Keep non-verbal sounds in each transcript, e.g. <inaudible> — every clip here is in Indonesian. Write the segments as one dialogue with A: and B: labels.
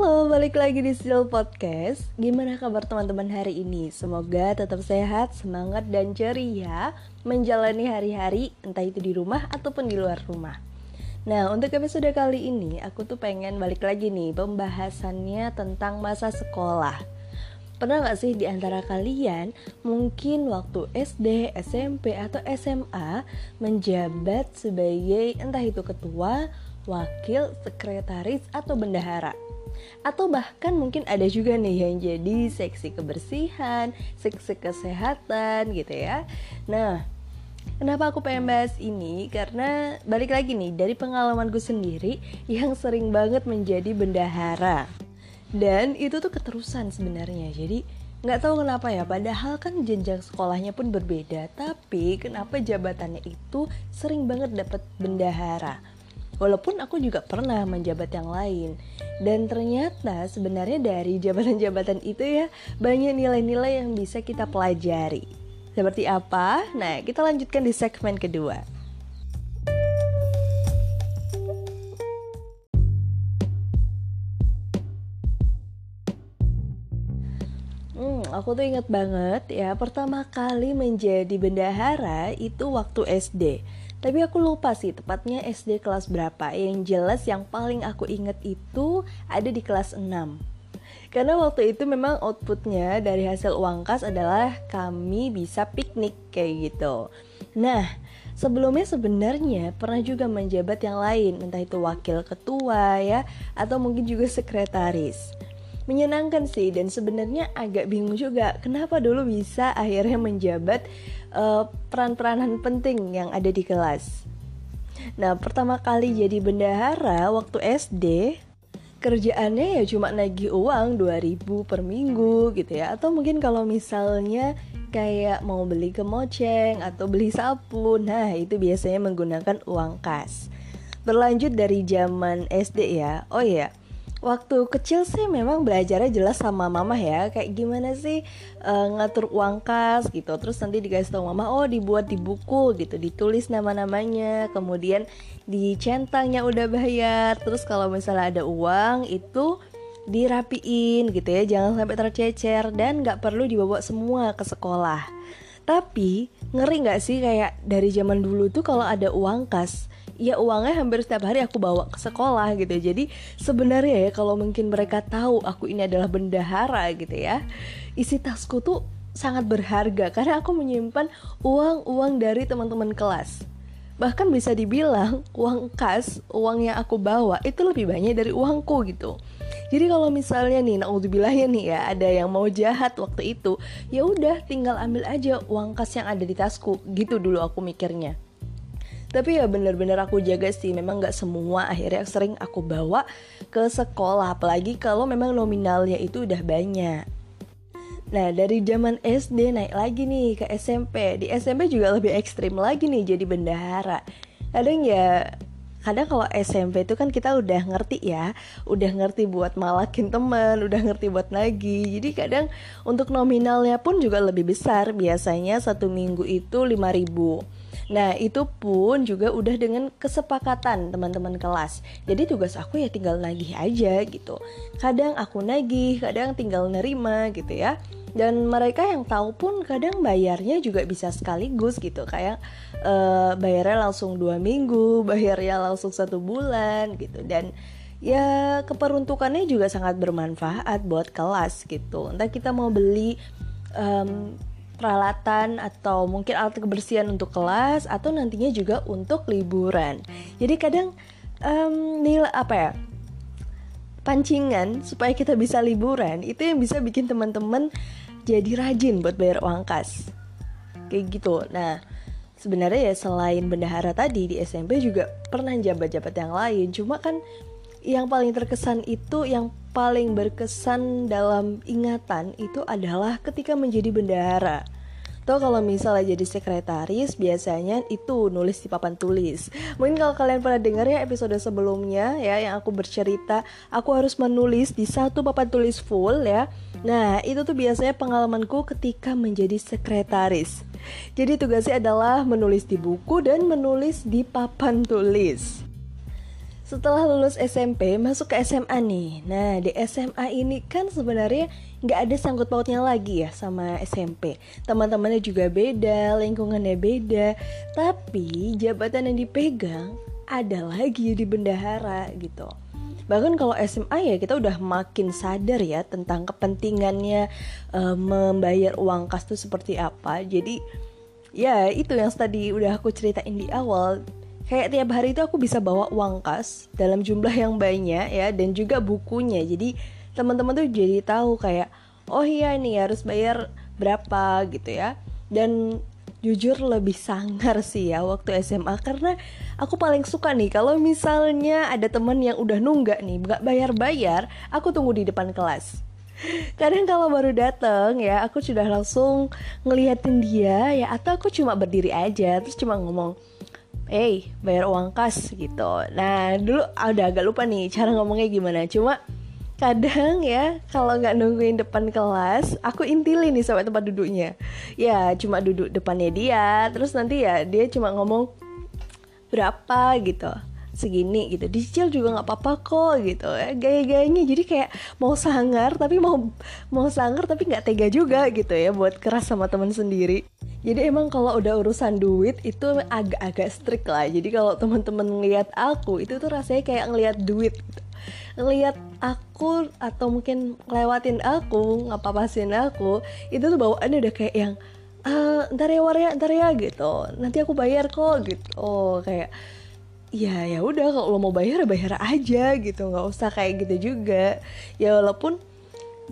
A: Halo, balik lagi di Still Podcast. Gimana kabar teman-teman hari ini? Semoga tetap sehat, semangat, dan ceria menjalani hari-hari, entah itu di rumah ataupun di luar rumah. Nah, untuk episode kali ini, aku tuh pengen balik lagi nih pembahasannya tentang masa sekolah. Pernah gak sih di antara kalian mungkin waktu SD, SMP, atau SMA menjabat sebagai entah itu ketua, wakil, sekretaris, atau bendahara? Atau bahkan mungkin ada juga nih yang jadi seksi kebersihan, seksi kesehatan gitu ya. Nah, Kenapa aku pengen bahas ini? Karena balik lagi nih dari pengalamanku sendiri yang sering banget menjadi bendahara. Dan itu tuh keterusan sebenarnya. Jadi nggak tahu kenapa ya. Padahal kan jenjang sekolahnya pun berbeda. Tapi kenapa jabatannya itu sering banget dapat bendahara? Walaupun aku juga pernah menjabat yang lain. Dan ternyata sebenarnya dari jabatan-jabatan itu ya Banyak nilai-nilai yang bisa kita pelajari. Seperti apa? Nah kita lanjutkan di segmen kedua. Hmm, aku tuh inget banget ya pertama kali menjadi bendahara itu waktu SD tapi aku lupa sih tepatnya SD kelas berapa. Yang jelas yang paling aku inget itu ada di kelas 6 Karena waktu itu memang outputnya dari hasil uang kas adalah kami bisa piknik kayak gitu. Nah sebelumnya sebenarnya pernah juga menjabat yang lain. Entah itu wakil ketua ya Atau mungkin juga sekretaris. Menyenangkan sih dan sebenarnya agak bingung juga kenapa dulu bisa akhirnya menjabat uh, peran-peranan penting yang ada di kelas. Nah, pertama kali jadi bendahara waktu SD, kerjaannya ya cuma nagih uang 2000 per minggu gitu ya. Atau mungkin kalau misalnya kayak mau beli kemoceng atau beli sapu, nah itu biasanya menggunakan uang kas. Berlanjut dari zaman SD ya. Oh iya, waktu kecil sih memang belajarnya jelas sama mama ya. Kayak gimana sih uh, ngatur uang kas gitu. Terus nanti dikasih tahu mama oh dibuat di buku gitu. Ditulis nama-namanya. Kemudian dicentangnya udah bayar. Terus kalau misalnya ada uang itu dirapiin gitu ya. Jangan sampai tercecer dan nggak perlu dibawa semua ke sekolah. Tapi ngeri nggak sih kayak dari zaman dulu tuh kalau ada uang kas ya uangnya hampir setiap hari aku bawa ke sekolah gitu jadi sebenarnya ya kalau mungkin mereka tahu aku ini adalah bendahara gitu ya isi tasku tuh sangat berharga karena aku menyimpan uang-uang dari teman-teman kelas. Bahkan bisa dibilang uang kas uang yang aku bawa itu lebih banyak dari uangku gitu. Jadi kalau misalnya nih naudzubillah nih ya ada yang mau jahat waktu itu ya udah tinggal ambil aja uang kas yang ada di tasku. Gitu dulu aku mikirnya tapi ya bener-bener aku jaga sih memang nggak semua akhirnya sering aku bawa ke sekolah apalagi kalau memang nominalnya itu udah banyak. Nah dari zaman SD naik lagi nih ke SMP Di SMP juga lebih ekstrim lagi nih jadi bendahara. Kadang ya kadang kalau SMP itu kan kita udah ngerti ya udah ngerti buat malakin temen udah ngerti buat lagi jadi kadang untuk nominalnya pun juga lebih besar. Biasanya satu minggu itu 5000 Nah, itu pun juga udah dengan kesepakatan teman-teman kelas. Jadi tugas aku ya tinggal nagih aja gitu. Kadang aku nagih, kadang tinggal nerima gitu ya. Dan mereka yang tahu pun kadang bayarnya juga bisa sekaligus gitu. Kayak uh, bayarnya langsung dua minggu, <laughs> bayarnya langsung satu bulan gitu. Dan ya keperuntukannya juga sangat bermanfaat buat kelas gitu. Entah kita mau beli um, peralatan atau mungkin alat kebersihan untuk kelas atau nantinya juga untuk liburan. Jadi kadang um, nilai apa ya? pancingan supaya kita bisa liburan itu yang bisa bikin teman-teman jadi rajin buat bayar uang kas. Kayak gitu. Nah, sebenarnya ya selain bendahara tadi di SMP juga pernah jabat-jabat yang lain. Cuma kan yang paling terkesan itu yang paling berkesan dalam ingatan itu adalah ketika menjadi bendahara. Tuh kalau misalnya jadi sekretaris biasanya itu nulis di papan tulis. Mungkin kalau kalian pernah dengar ya episode sebelumnya ya yang aku bercerita, aku harus menulis di satu papan tulis full ya. Nah, itu tuh biasanya pengalamanku ketika menjadi sekretaris. Jadi tugasnya adalah menulis di buku dan menulis di papan tulis. Setelah lulus SMP masuk ke SMA nih. Nah di SMA ini kan sebenarnya nggak ada sangkut pautnya lagi ya sama SMP teman-temannya juga beda lingkungannya beda. Tapi jabatan yang dipegang ada lagi di bendahara gitu. Bahkan kalau SMA ya kita udah makin sadar ya tentang kepentingannya uh, membayar uang kas itu seperti apa. Jadi ya itu yang tadi udah aku ceritain di awal kayak tiap hari itu aku bisa bawa uang kas dalam jumlah yang banyak ya dan juga bukunya. Jadi teman-teman tuh jadi tahu kayak oh iya nih harus bayar berapa gitu ya. Dan jujur lebih sangar sih ya waktu SMA karena aku paling suka nih kalau misalnya ada temen yang udah nunggak nih nggak bayar-bayar aku tunggu di depan kelas. <laughs> Kadang kalau baru dateng ya aku sudah langsung ngeliatin dia ya atau aku cuma berdiri aja terus cuma ngomong eh bayar uang kas gitu. Nah dulu udah agak lupa nih cara ngomongnya gimana. Cuma kadang ya kalau nggak nungguin depan kelas aku intilin nih sampai tempat duduknya. Ya cuma duduk depannya dia terus nanti ya dia cuma ngomong berapa? gitu. Segini gitu. Dicicil juga nggak apa-apa kok gitu. Ya gaya-gayanya jadi kayak mau sangar tapi mau mau sangar tapi nggak tega juga gitu ya buat keras sama teman sendiri jadi emang kalau udah urusan duit itu agak-agak strict lah. Jadi kalau teman-teman ngeliat aku itu tuh rasanya kayak ngeliat duit. Ngeliat aku atau mungkin lewatin aku ngapapasin aku itu tuh bawaannya udah kayak yang uh, ntar ya war ya ntar ya gitu. Nanti aku bayar kok gitu. Oh, kayak ya ya udah kalau lo mau bayar bayar aja gitu. Nggak usah kayak gitu juga. Ya walaupun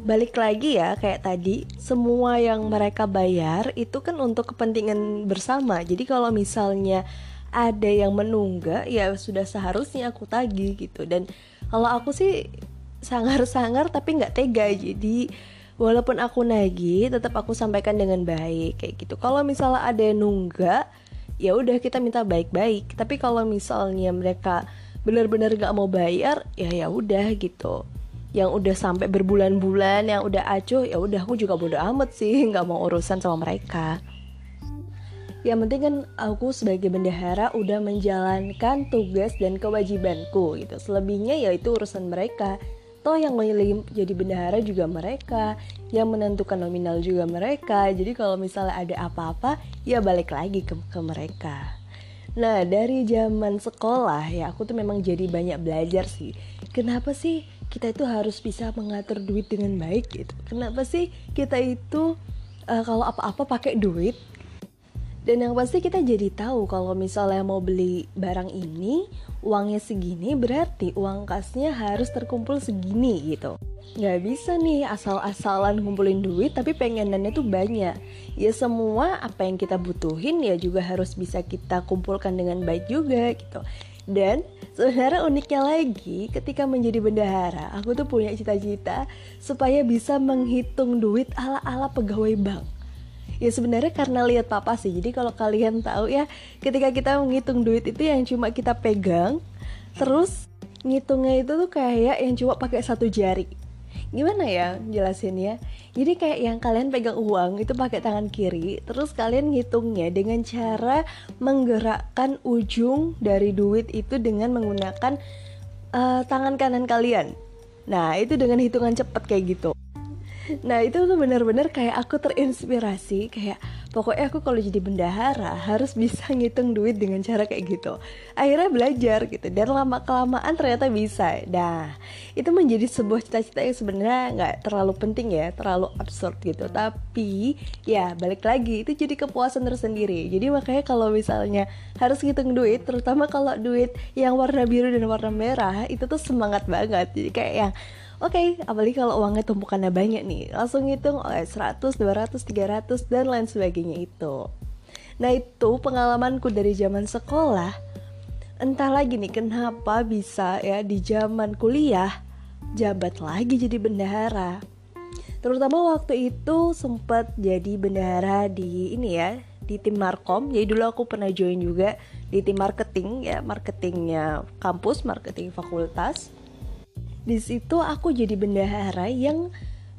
A: balik lagi ya kayak tadi semua yang mereka bayar itu kan untuk kepentingan bersama. Jadi kalau misalnya ada yang menunggak ya sudah seharusnya aku tagih gitu. Dan kalau aku sih sangar-sangar tapi nggak tega. Jadi walaupun aku nagih tetap aku sampaikan dengan baik kayak gitu. Kalau misalnya ada yang nunggak ya udah kita minta baik-baik. Tapi kalau misalnya mereka benar-benar gak mau bayar ya ya udah gitu yang udah sampai berbulan-bulan yang udah acuh ya udah aku juga bodo amat sih <laughs> nggak mau urusan sama mereka. Yang penting kan aku sebagai bendahara udah menjalankan tugas dan kewajibanku gitu. Selebihnya ya itu urusan mereka. Toh yang memilih jadi bendahara juga mereka yang menentukan nominal juga mereka. Jadi kalau misalnya ada apa-apa ya balik lagi ke, ke mereka. Nah dari zaman sekolah ya aku tuh memang jadi banyak belajar sih. Kenapa sih kita itu harus bisa mengatur duit dengan baik gitu. Kenapa sih kita itu uh, kalau apa-apa pakai duit? Dan yang pasti kita jadi tahu kalau misalnya mau beli barang ini uangnya segini berarti uang kasnya harus terkumpul segini gitu. Nggak bisa nih asal-asalan ngumpulin duit tapi pengenannya tuh banyak. Ya semua apa yang kita butuhin ya juga harus bisa kita kumpulkan dengan baik juga gitu dan sebenarnya uniknya lagi ketika menjadi bendahara aku tuh punya cita-cita supaya bisa menghitung duit ala-ala pegawai bank. Ya sebenarnya karena lihat papa sih jadi kalau kalian tahu ya ketika kita menghitung duit itu yang cuma kita pegang terus ngitungnya itu tuh kayak yang cuma pakai satu jari. Gimana ya jelasin ya jadi kayak yang kalian pegang uang itu pakai tangan kiri terus kalian ngitungnya dengan cara menggerakkan ujung dari duit itu dengan menggunakan uh, tangan kanan kalian. Nah itu dengan hitungan cepat kayak gitu. Nah itu tuh bener-bener kayak aku terinspirasi kayak pokoknya aku kalau jadi bendahara harus bisa ngitung duit dengan cara kayak gitu. Akhirnya belajar gitu. Dan lama kelamaan ternyata bisa. Nah itu menjadi sebuah cita-cita yang sebenarnya nggak terlalu penting ya. Terlalu absurd gitu. Tapi ya balik lagi. Itu jadi kepuasan tersendiri. Jadi makanya kalau misalnya harus ngitung duit terutama kalau duit yang warna biru dan warna merah itu tuh semangat banget. Jadi kayak yang Oke, okay, apalagi kalau uangnya tumpukannya banyak nih, langsung hitung oleh 100, 200, 300 dan lain sebagainya itu. Nah itu pengalamanku dari zaman sekolah. Entah lagi nih kenapa bisa ya di zaman kuliah jabat lagi jadi bendahara. Terutama waktu itu sempat jadi bendahara di ini ya di tim Markom. Jadi dulu aku pernah join juga di tim marketing ya, marketingnya kampus, marketing fakultas di situ aku jadi bendahara yang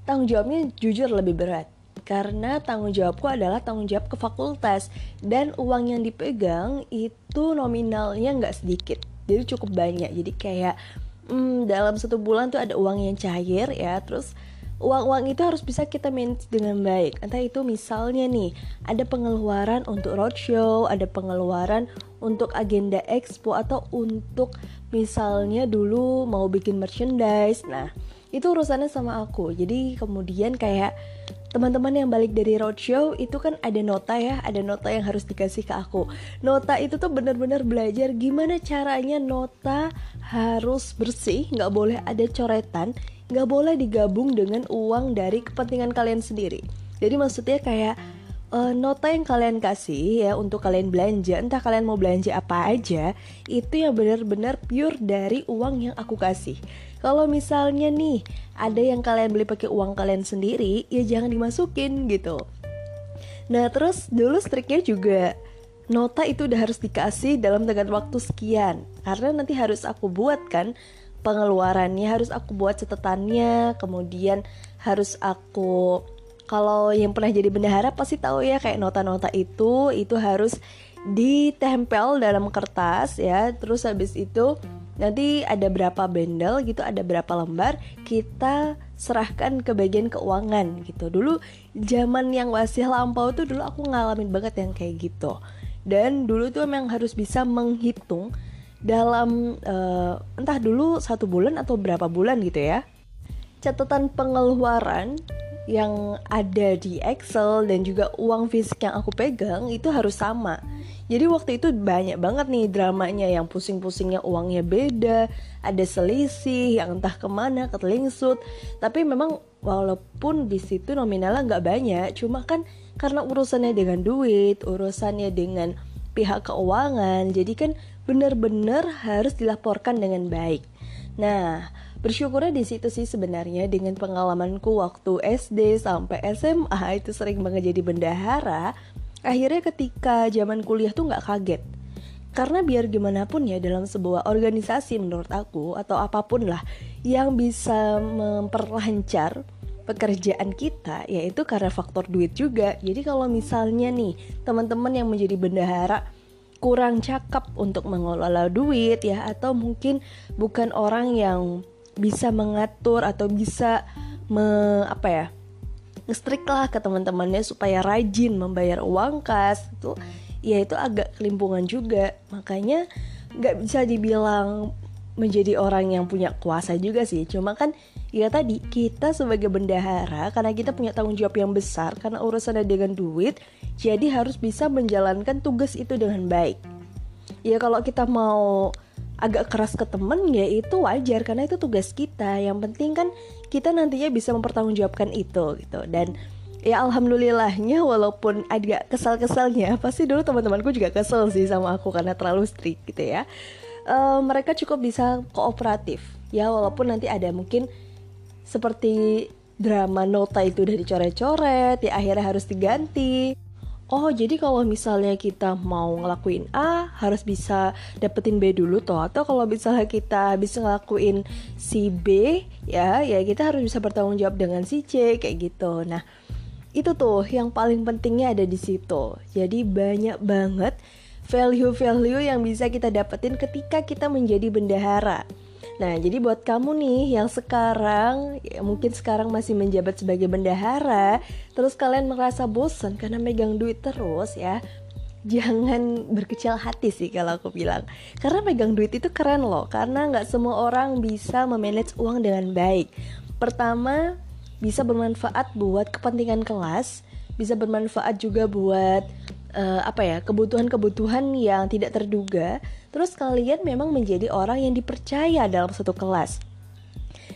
A: tanggung jawabnya jujur lebih berat. Karena tanggung jawabku adalah tanggung jawab ke fakultas. Dan uang yang dipegang itu nominalnya nggak sedikit. Jadi cukup banyak. Jadi kayak hmm, dalam satu bulan tuh ada uang yang cair ya. Terus uang-uang itu harus bisa kita manage dengan baik. Entah itu misalnya nih, ada pengeluaran untuk roadshow, ada pengeluaran untuk agenda expo atau untuk misalnya dulu mau bikin merchandise. Nah, itu urusannya sama aku. Jadi kemudian kayak teman-teman yang balik dari roadshow itu kan ada nota ya, ada nota yang harus dikasih ke aku. Nota itu tuh bener-bener belajar gimana caranya nota harus bersih, nggak boleh ada coretan nggak boleh digabung dengan uang dari kepentingan kalian sendiri. Jadi maksudnya kayak uh, nota yang kalian kasih ya untuk kalian belanja, entah kalian mau belanja apa aja, itu yang benar-benar pure dari uang yang aku kasih. Kalau misalnya nih ada yang kalian beli pakai uang kalian sendiri, ya jangan dimasukin gitu. Nah terus dulu striknya juga nota itu udah harus dikasih dalam tengah waktu sekian karena nanti harus aku buat kan pengeluarannya harus aku buat catatannya kemudian harus aku kalau yang pernah jadi bendahara pasti tahu ya kayak nota-nota itu itu harus ditempel dalam kertas ya. Terus habis itu nanti ada berapa bendel gitu ada berapa lembar kita serahkan ke bagian keuangan gitu. Dulu zaman yang masih lampau tuh dulu aku ngalamin banget yang kayak gitu. Dan dulu tuh memang harus bisa menghitung dalam uh, entah dulu satu bulan atau berapa bulan gitu ya. Catatan pengeluaran yang ada di Excel dan juga uang fisik yang aku pegang itu harus sama jadi waktu itu banyak banget nih dramanya yang pusing-pusingnya uangnya beda ada selisih yang entah ke mana ketelingsut tapi memang walaupun di situ nominalnya nggak banyak cuma kan karena urusannya dengan duit urusannya dengan pihak keuangan jadi kan benar-benar harus dilaporkan dengan baik. Nah, bersyukurnya di situ sih sebenarnya dengan pengalamanku waktu SD sampai SMA itu sering banget jadi bendahara. Akhirnya ketika zaman kuliah tuh nggak kaget. Karena biar gimana pun ya dalam sebuah organisasi menurut aku atau apa pun lah yang bisa memperlancar pekerjaan kita yaitu karena faktor duit juga. Jadi kalau misalnya nih teman-teman yang menjadi bendahara kurang cakap untuk mengelola duit ya atau mungkin bukan orang yang bisa mengatur atau bisa me, apa ya ngestrik lah ke teman-temannya supaya rajin membayar uang kas itu ya itu agak kelimpungan juga. Makanya nggak bisa dibilang menjadi orang yang punya kuasa juga sih. Cuma kan ya tadi kita sebagai bendahara karena kita punya tanggung jawab yang besar karena urusannya dengan duit jadi harus bisa menjalankan tugas itu dengan baik. Ya kalau kita mau agak keras ke temen ya itu wajar karena itu tugas kita. Yang penting kan kita nantinya bisa mempertanggungjawabkan itu gitu. Dan ya alhamdulillahnya walaupun agak kesal-kesalnya <laughs> pasti dulu teman-temanku juga kesel sih sama aku karena terlalu strict gitu ya. Uh, mereka cukup bisa kooperatif. Ya walaupun nanti ada mungkin seperti drama nota itu udah dicoret-coret ya akhirnya harus diganti Oh jadi kalau misalnya kita mau ngelakuin A harus bisa dapetin B dulu toh atau kalau misalnya kita bisa ngelakuin si B ya ya kita harus bisa bertanggung jawab dengan si C kayak gitu. Nah itu tuh yang paling pentingnya ada di situ. Jadi banyak banget value-value yang bisa kita dapetin ketika kita menjadi bendahara. Nah, jadi buat kamu nih yang sekarang ya mungkin sekarang masih menjabat sebagai bendahara, terus kalian merasa bosan karena megang duit terus ya. Jangan <laughs> berkecil hati sih kalau aku bilang Karena megang duit itu keren loh Karena nggak semua orang bisa memanage uang dengan baik Pertama, bisa bermanfaat buat kepentingan kelas Bisa bermanfaat juga buat uh, apa ya kebutuhan-kebutuhan yang tidak terduga terus kalian memang menjadi orang yang dipercaya dalam satu kelas.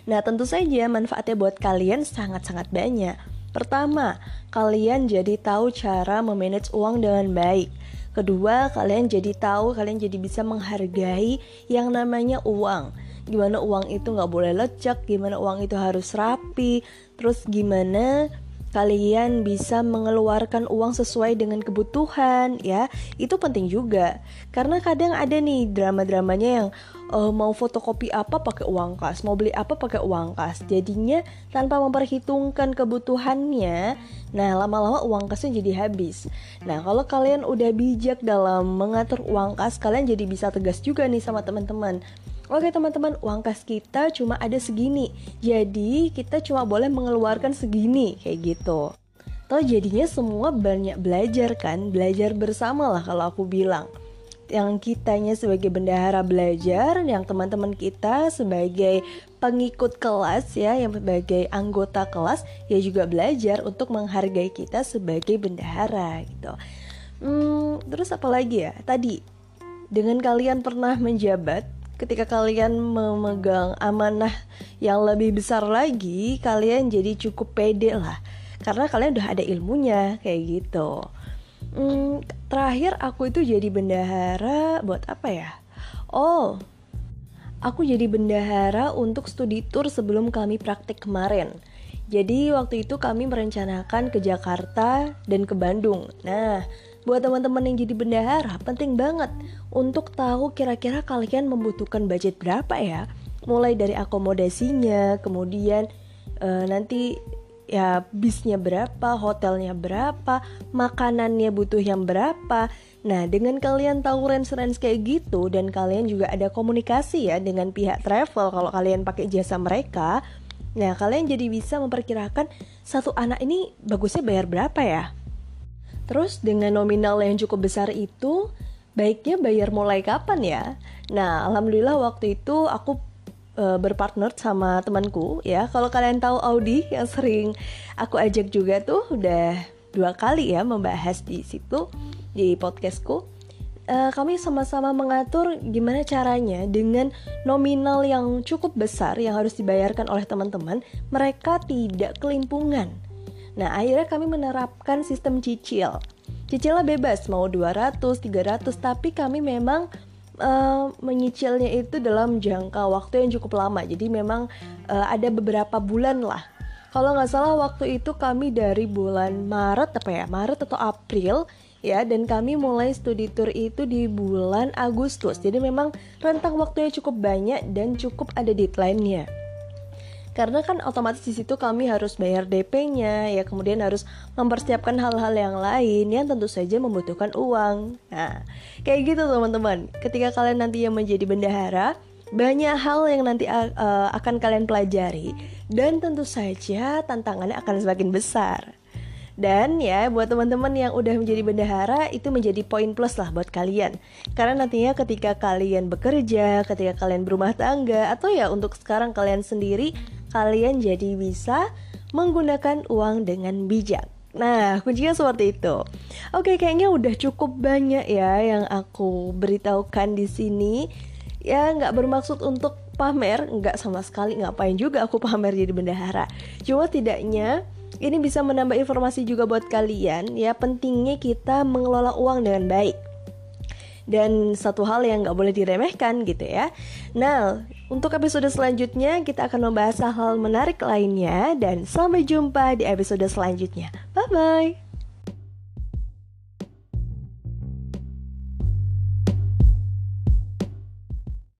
A: Nah tentu saja manfaatnya buat kalian sangat-sangat banyak. Pertama kalian jadi tahu cara memanage uang dengan baik. Kedua kalian jadi tahu kalian jadi bisa menghargai yang namanya uang. Gimana uang itu nggak boleh lecek gimana uang itu harus rapi terus gimana kalian bisa mengeluarkan uang sesuai dengan kebutuhan ya. Itu penting juga. Karena kadang ada nih drama-dramanya yang uh, mau fotokopi apa pakai uang kas mau beli apa pakai uang kas. Jadinya tanpa memperhitungkan kebutuhannya nah lama-lama uang kasnya jadi habis. Nah kalau kalian udah bijak dalam mengatur uang kas kalian jadi bisa tegas juga nih sama teman-teman Oke teman-teman, uang kas kita cuma ada segini. Jadi kita cuma boleh mengeluarkan segini kayak gitu. Toh jadinya semua banyak belajar kan, belajar bersama lah kalau aku bilang. Yang kitanya sebagai bendahara belajar, yang teman-teman kita sebagai pengikut kelas ya, yang sebagai anggota kelas ya juga belajar untuk menghargai kita sebagai bendahara gitu. Hmm, terus apa lagi ya? Tadi dengan kalian pernah menjabat ketika kalian memegang amanah yang lebih besar lagi, kalian jadi cukup pede lah. Karena kalian udah ada ilmunya kayak gitu. Hmm, terakhir aku itu jadi bendahara buat apa ya? Oh, aku jadi bendahara untuk studi tour sebelum kami praktik kemarin. Jadi waktu itu kami merencanakan ke Jakarta dan ke Bandung. Nah, Buat teman-teman yang jadi bendahara, penting banget untuk tahu kira-kira kalian membutuhkan budget berapa ya. Mulai dari akomodasinya, kemudian uh, nanti ya bisnya berapa, hotelnya berapa, makanannya butuh yang berapa. Nah, dengan kalian tahu range-range kayak gitu dan kalian juga ada komunikasi ya dengan pihak travel kalau kalian pakai jasa mereka, nah kalian jadi bisa memperkirakan satu anak ini bagusnya bayar berapa ya. Terus dengan nominal yang cukup besar itu baiknya bayar mulai kapan ya? Nah, alhamdulillah waktu itu aku e, berpartner sama temanku ya. Kalau kalian tahu Audi yang sering aku ajak juga tuh udah dua kali ya membahas di situ di podcastku. E, kami sama-sama mengatur gimana caranya dengan nominal yang cukup besar yang harus dibayarkan oleh teman-teman, mereka tidak kelimpungan. Nah, akhirnya kami menerapkan sistem cicil. Cicilnya bebas, mau 200, 300, tapi kami memang uh, menyicilnya itu dalam jangka waktu yang cukup lama. Jadi memang uh, ada beberapa bulan lah. Kalau nggak salah waktu itu kami dari bulan Maret apa ya, Maret atau April ya, dan kami mulai studi tour itu di bulan Agustus. Jadi memang rentang waktunya cukup banyak dan cukup ada deadline-nya karena kan otomatis di situ kami harus bayar DP-nya ya kemudian harus mempersiapkan hal-hal yang lain yang tentu saja membutuhkan uang. Nah kayak gitu teman-teman. Ketika kalian nanti yang menjadi bendahara banyak hal yang nanti uh, akan kalian pelajari dan tentu saja tantangannya akan semakin besar. Dan ya buat teman-teman yang udah menjadi bendahara itu menjadi poin plus lah buat kalian. Karena nantinya ketika kalian bekerja, ketika kalian berumah tangga atau ya untuk sekarang kalian sendiri kalian jadi bisa menggunakan uang dengan bijak. Nah, kuncinya seperti itu. Oke, kayaknya udah cukup banyak ya yang aku beritahukan di sini. Ya, nggak bermaksud untuk pamer, nggak sama sekali ngapain juga aku pamer jadi bendahara. Cuma tidaknya ini bisa menambah informasi juga buat kalian ya pentingnya kita mengelola uang dengan baik dan satu hal yang nggak boleh diremehkan gitu ya. Nah, untuk episode selanjutnya kita akan membahas hal-hal menarik lainnya dan sampai jumpa di episode selanjutnya. Bye bye.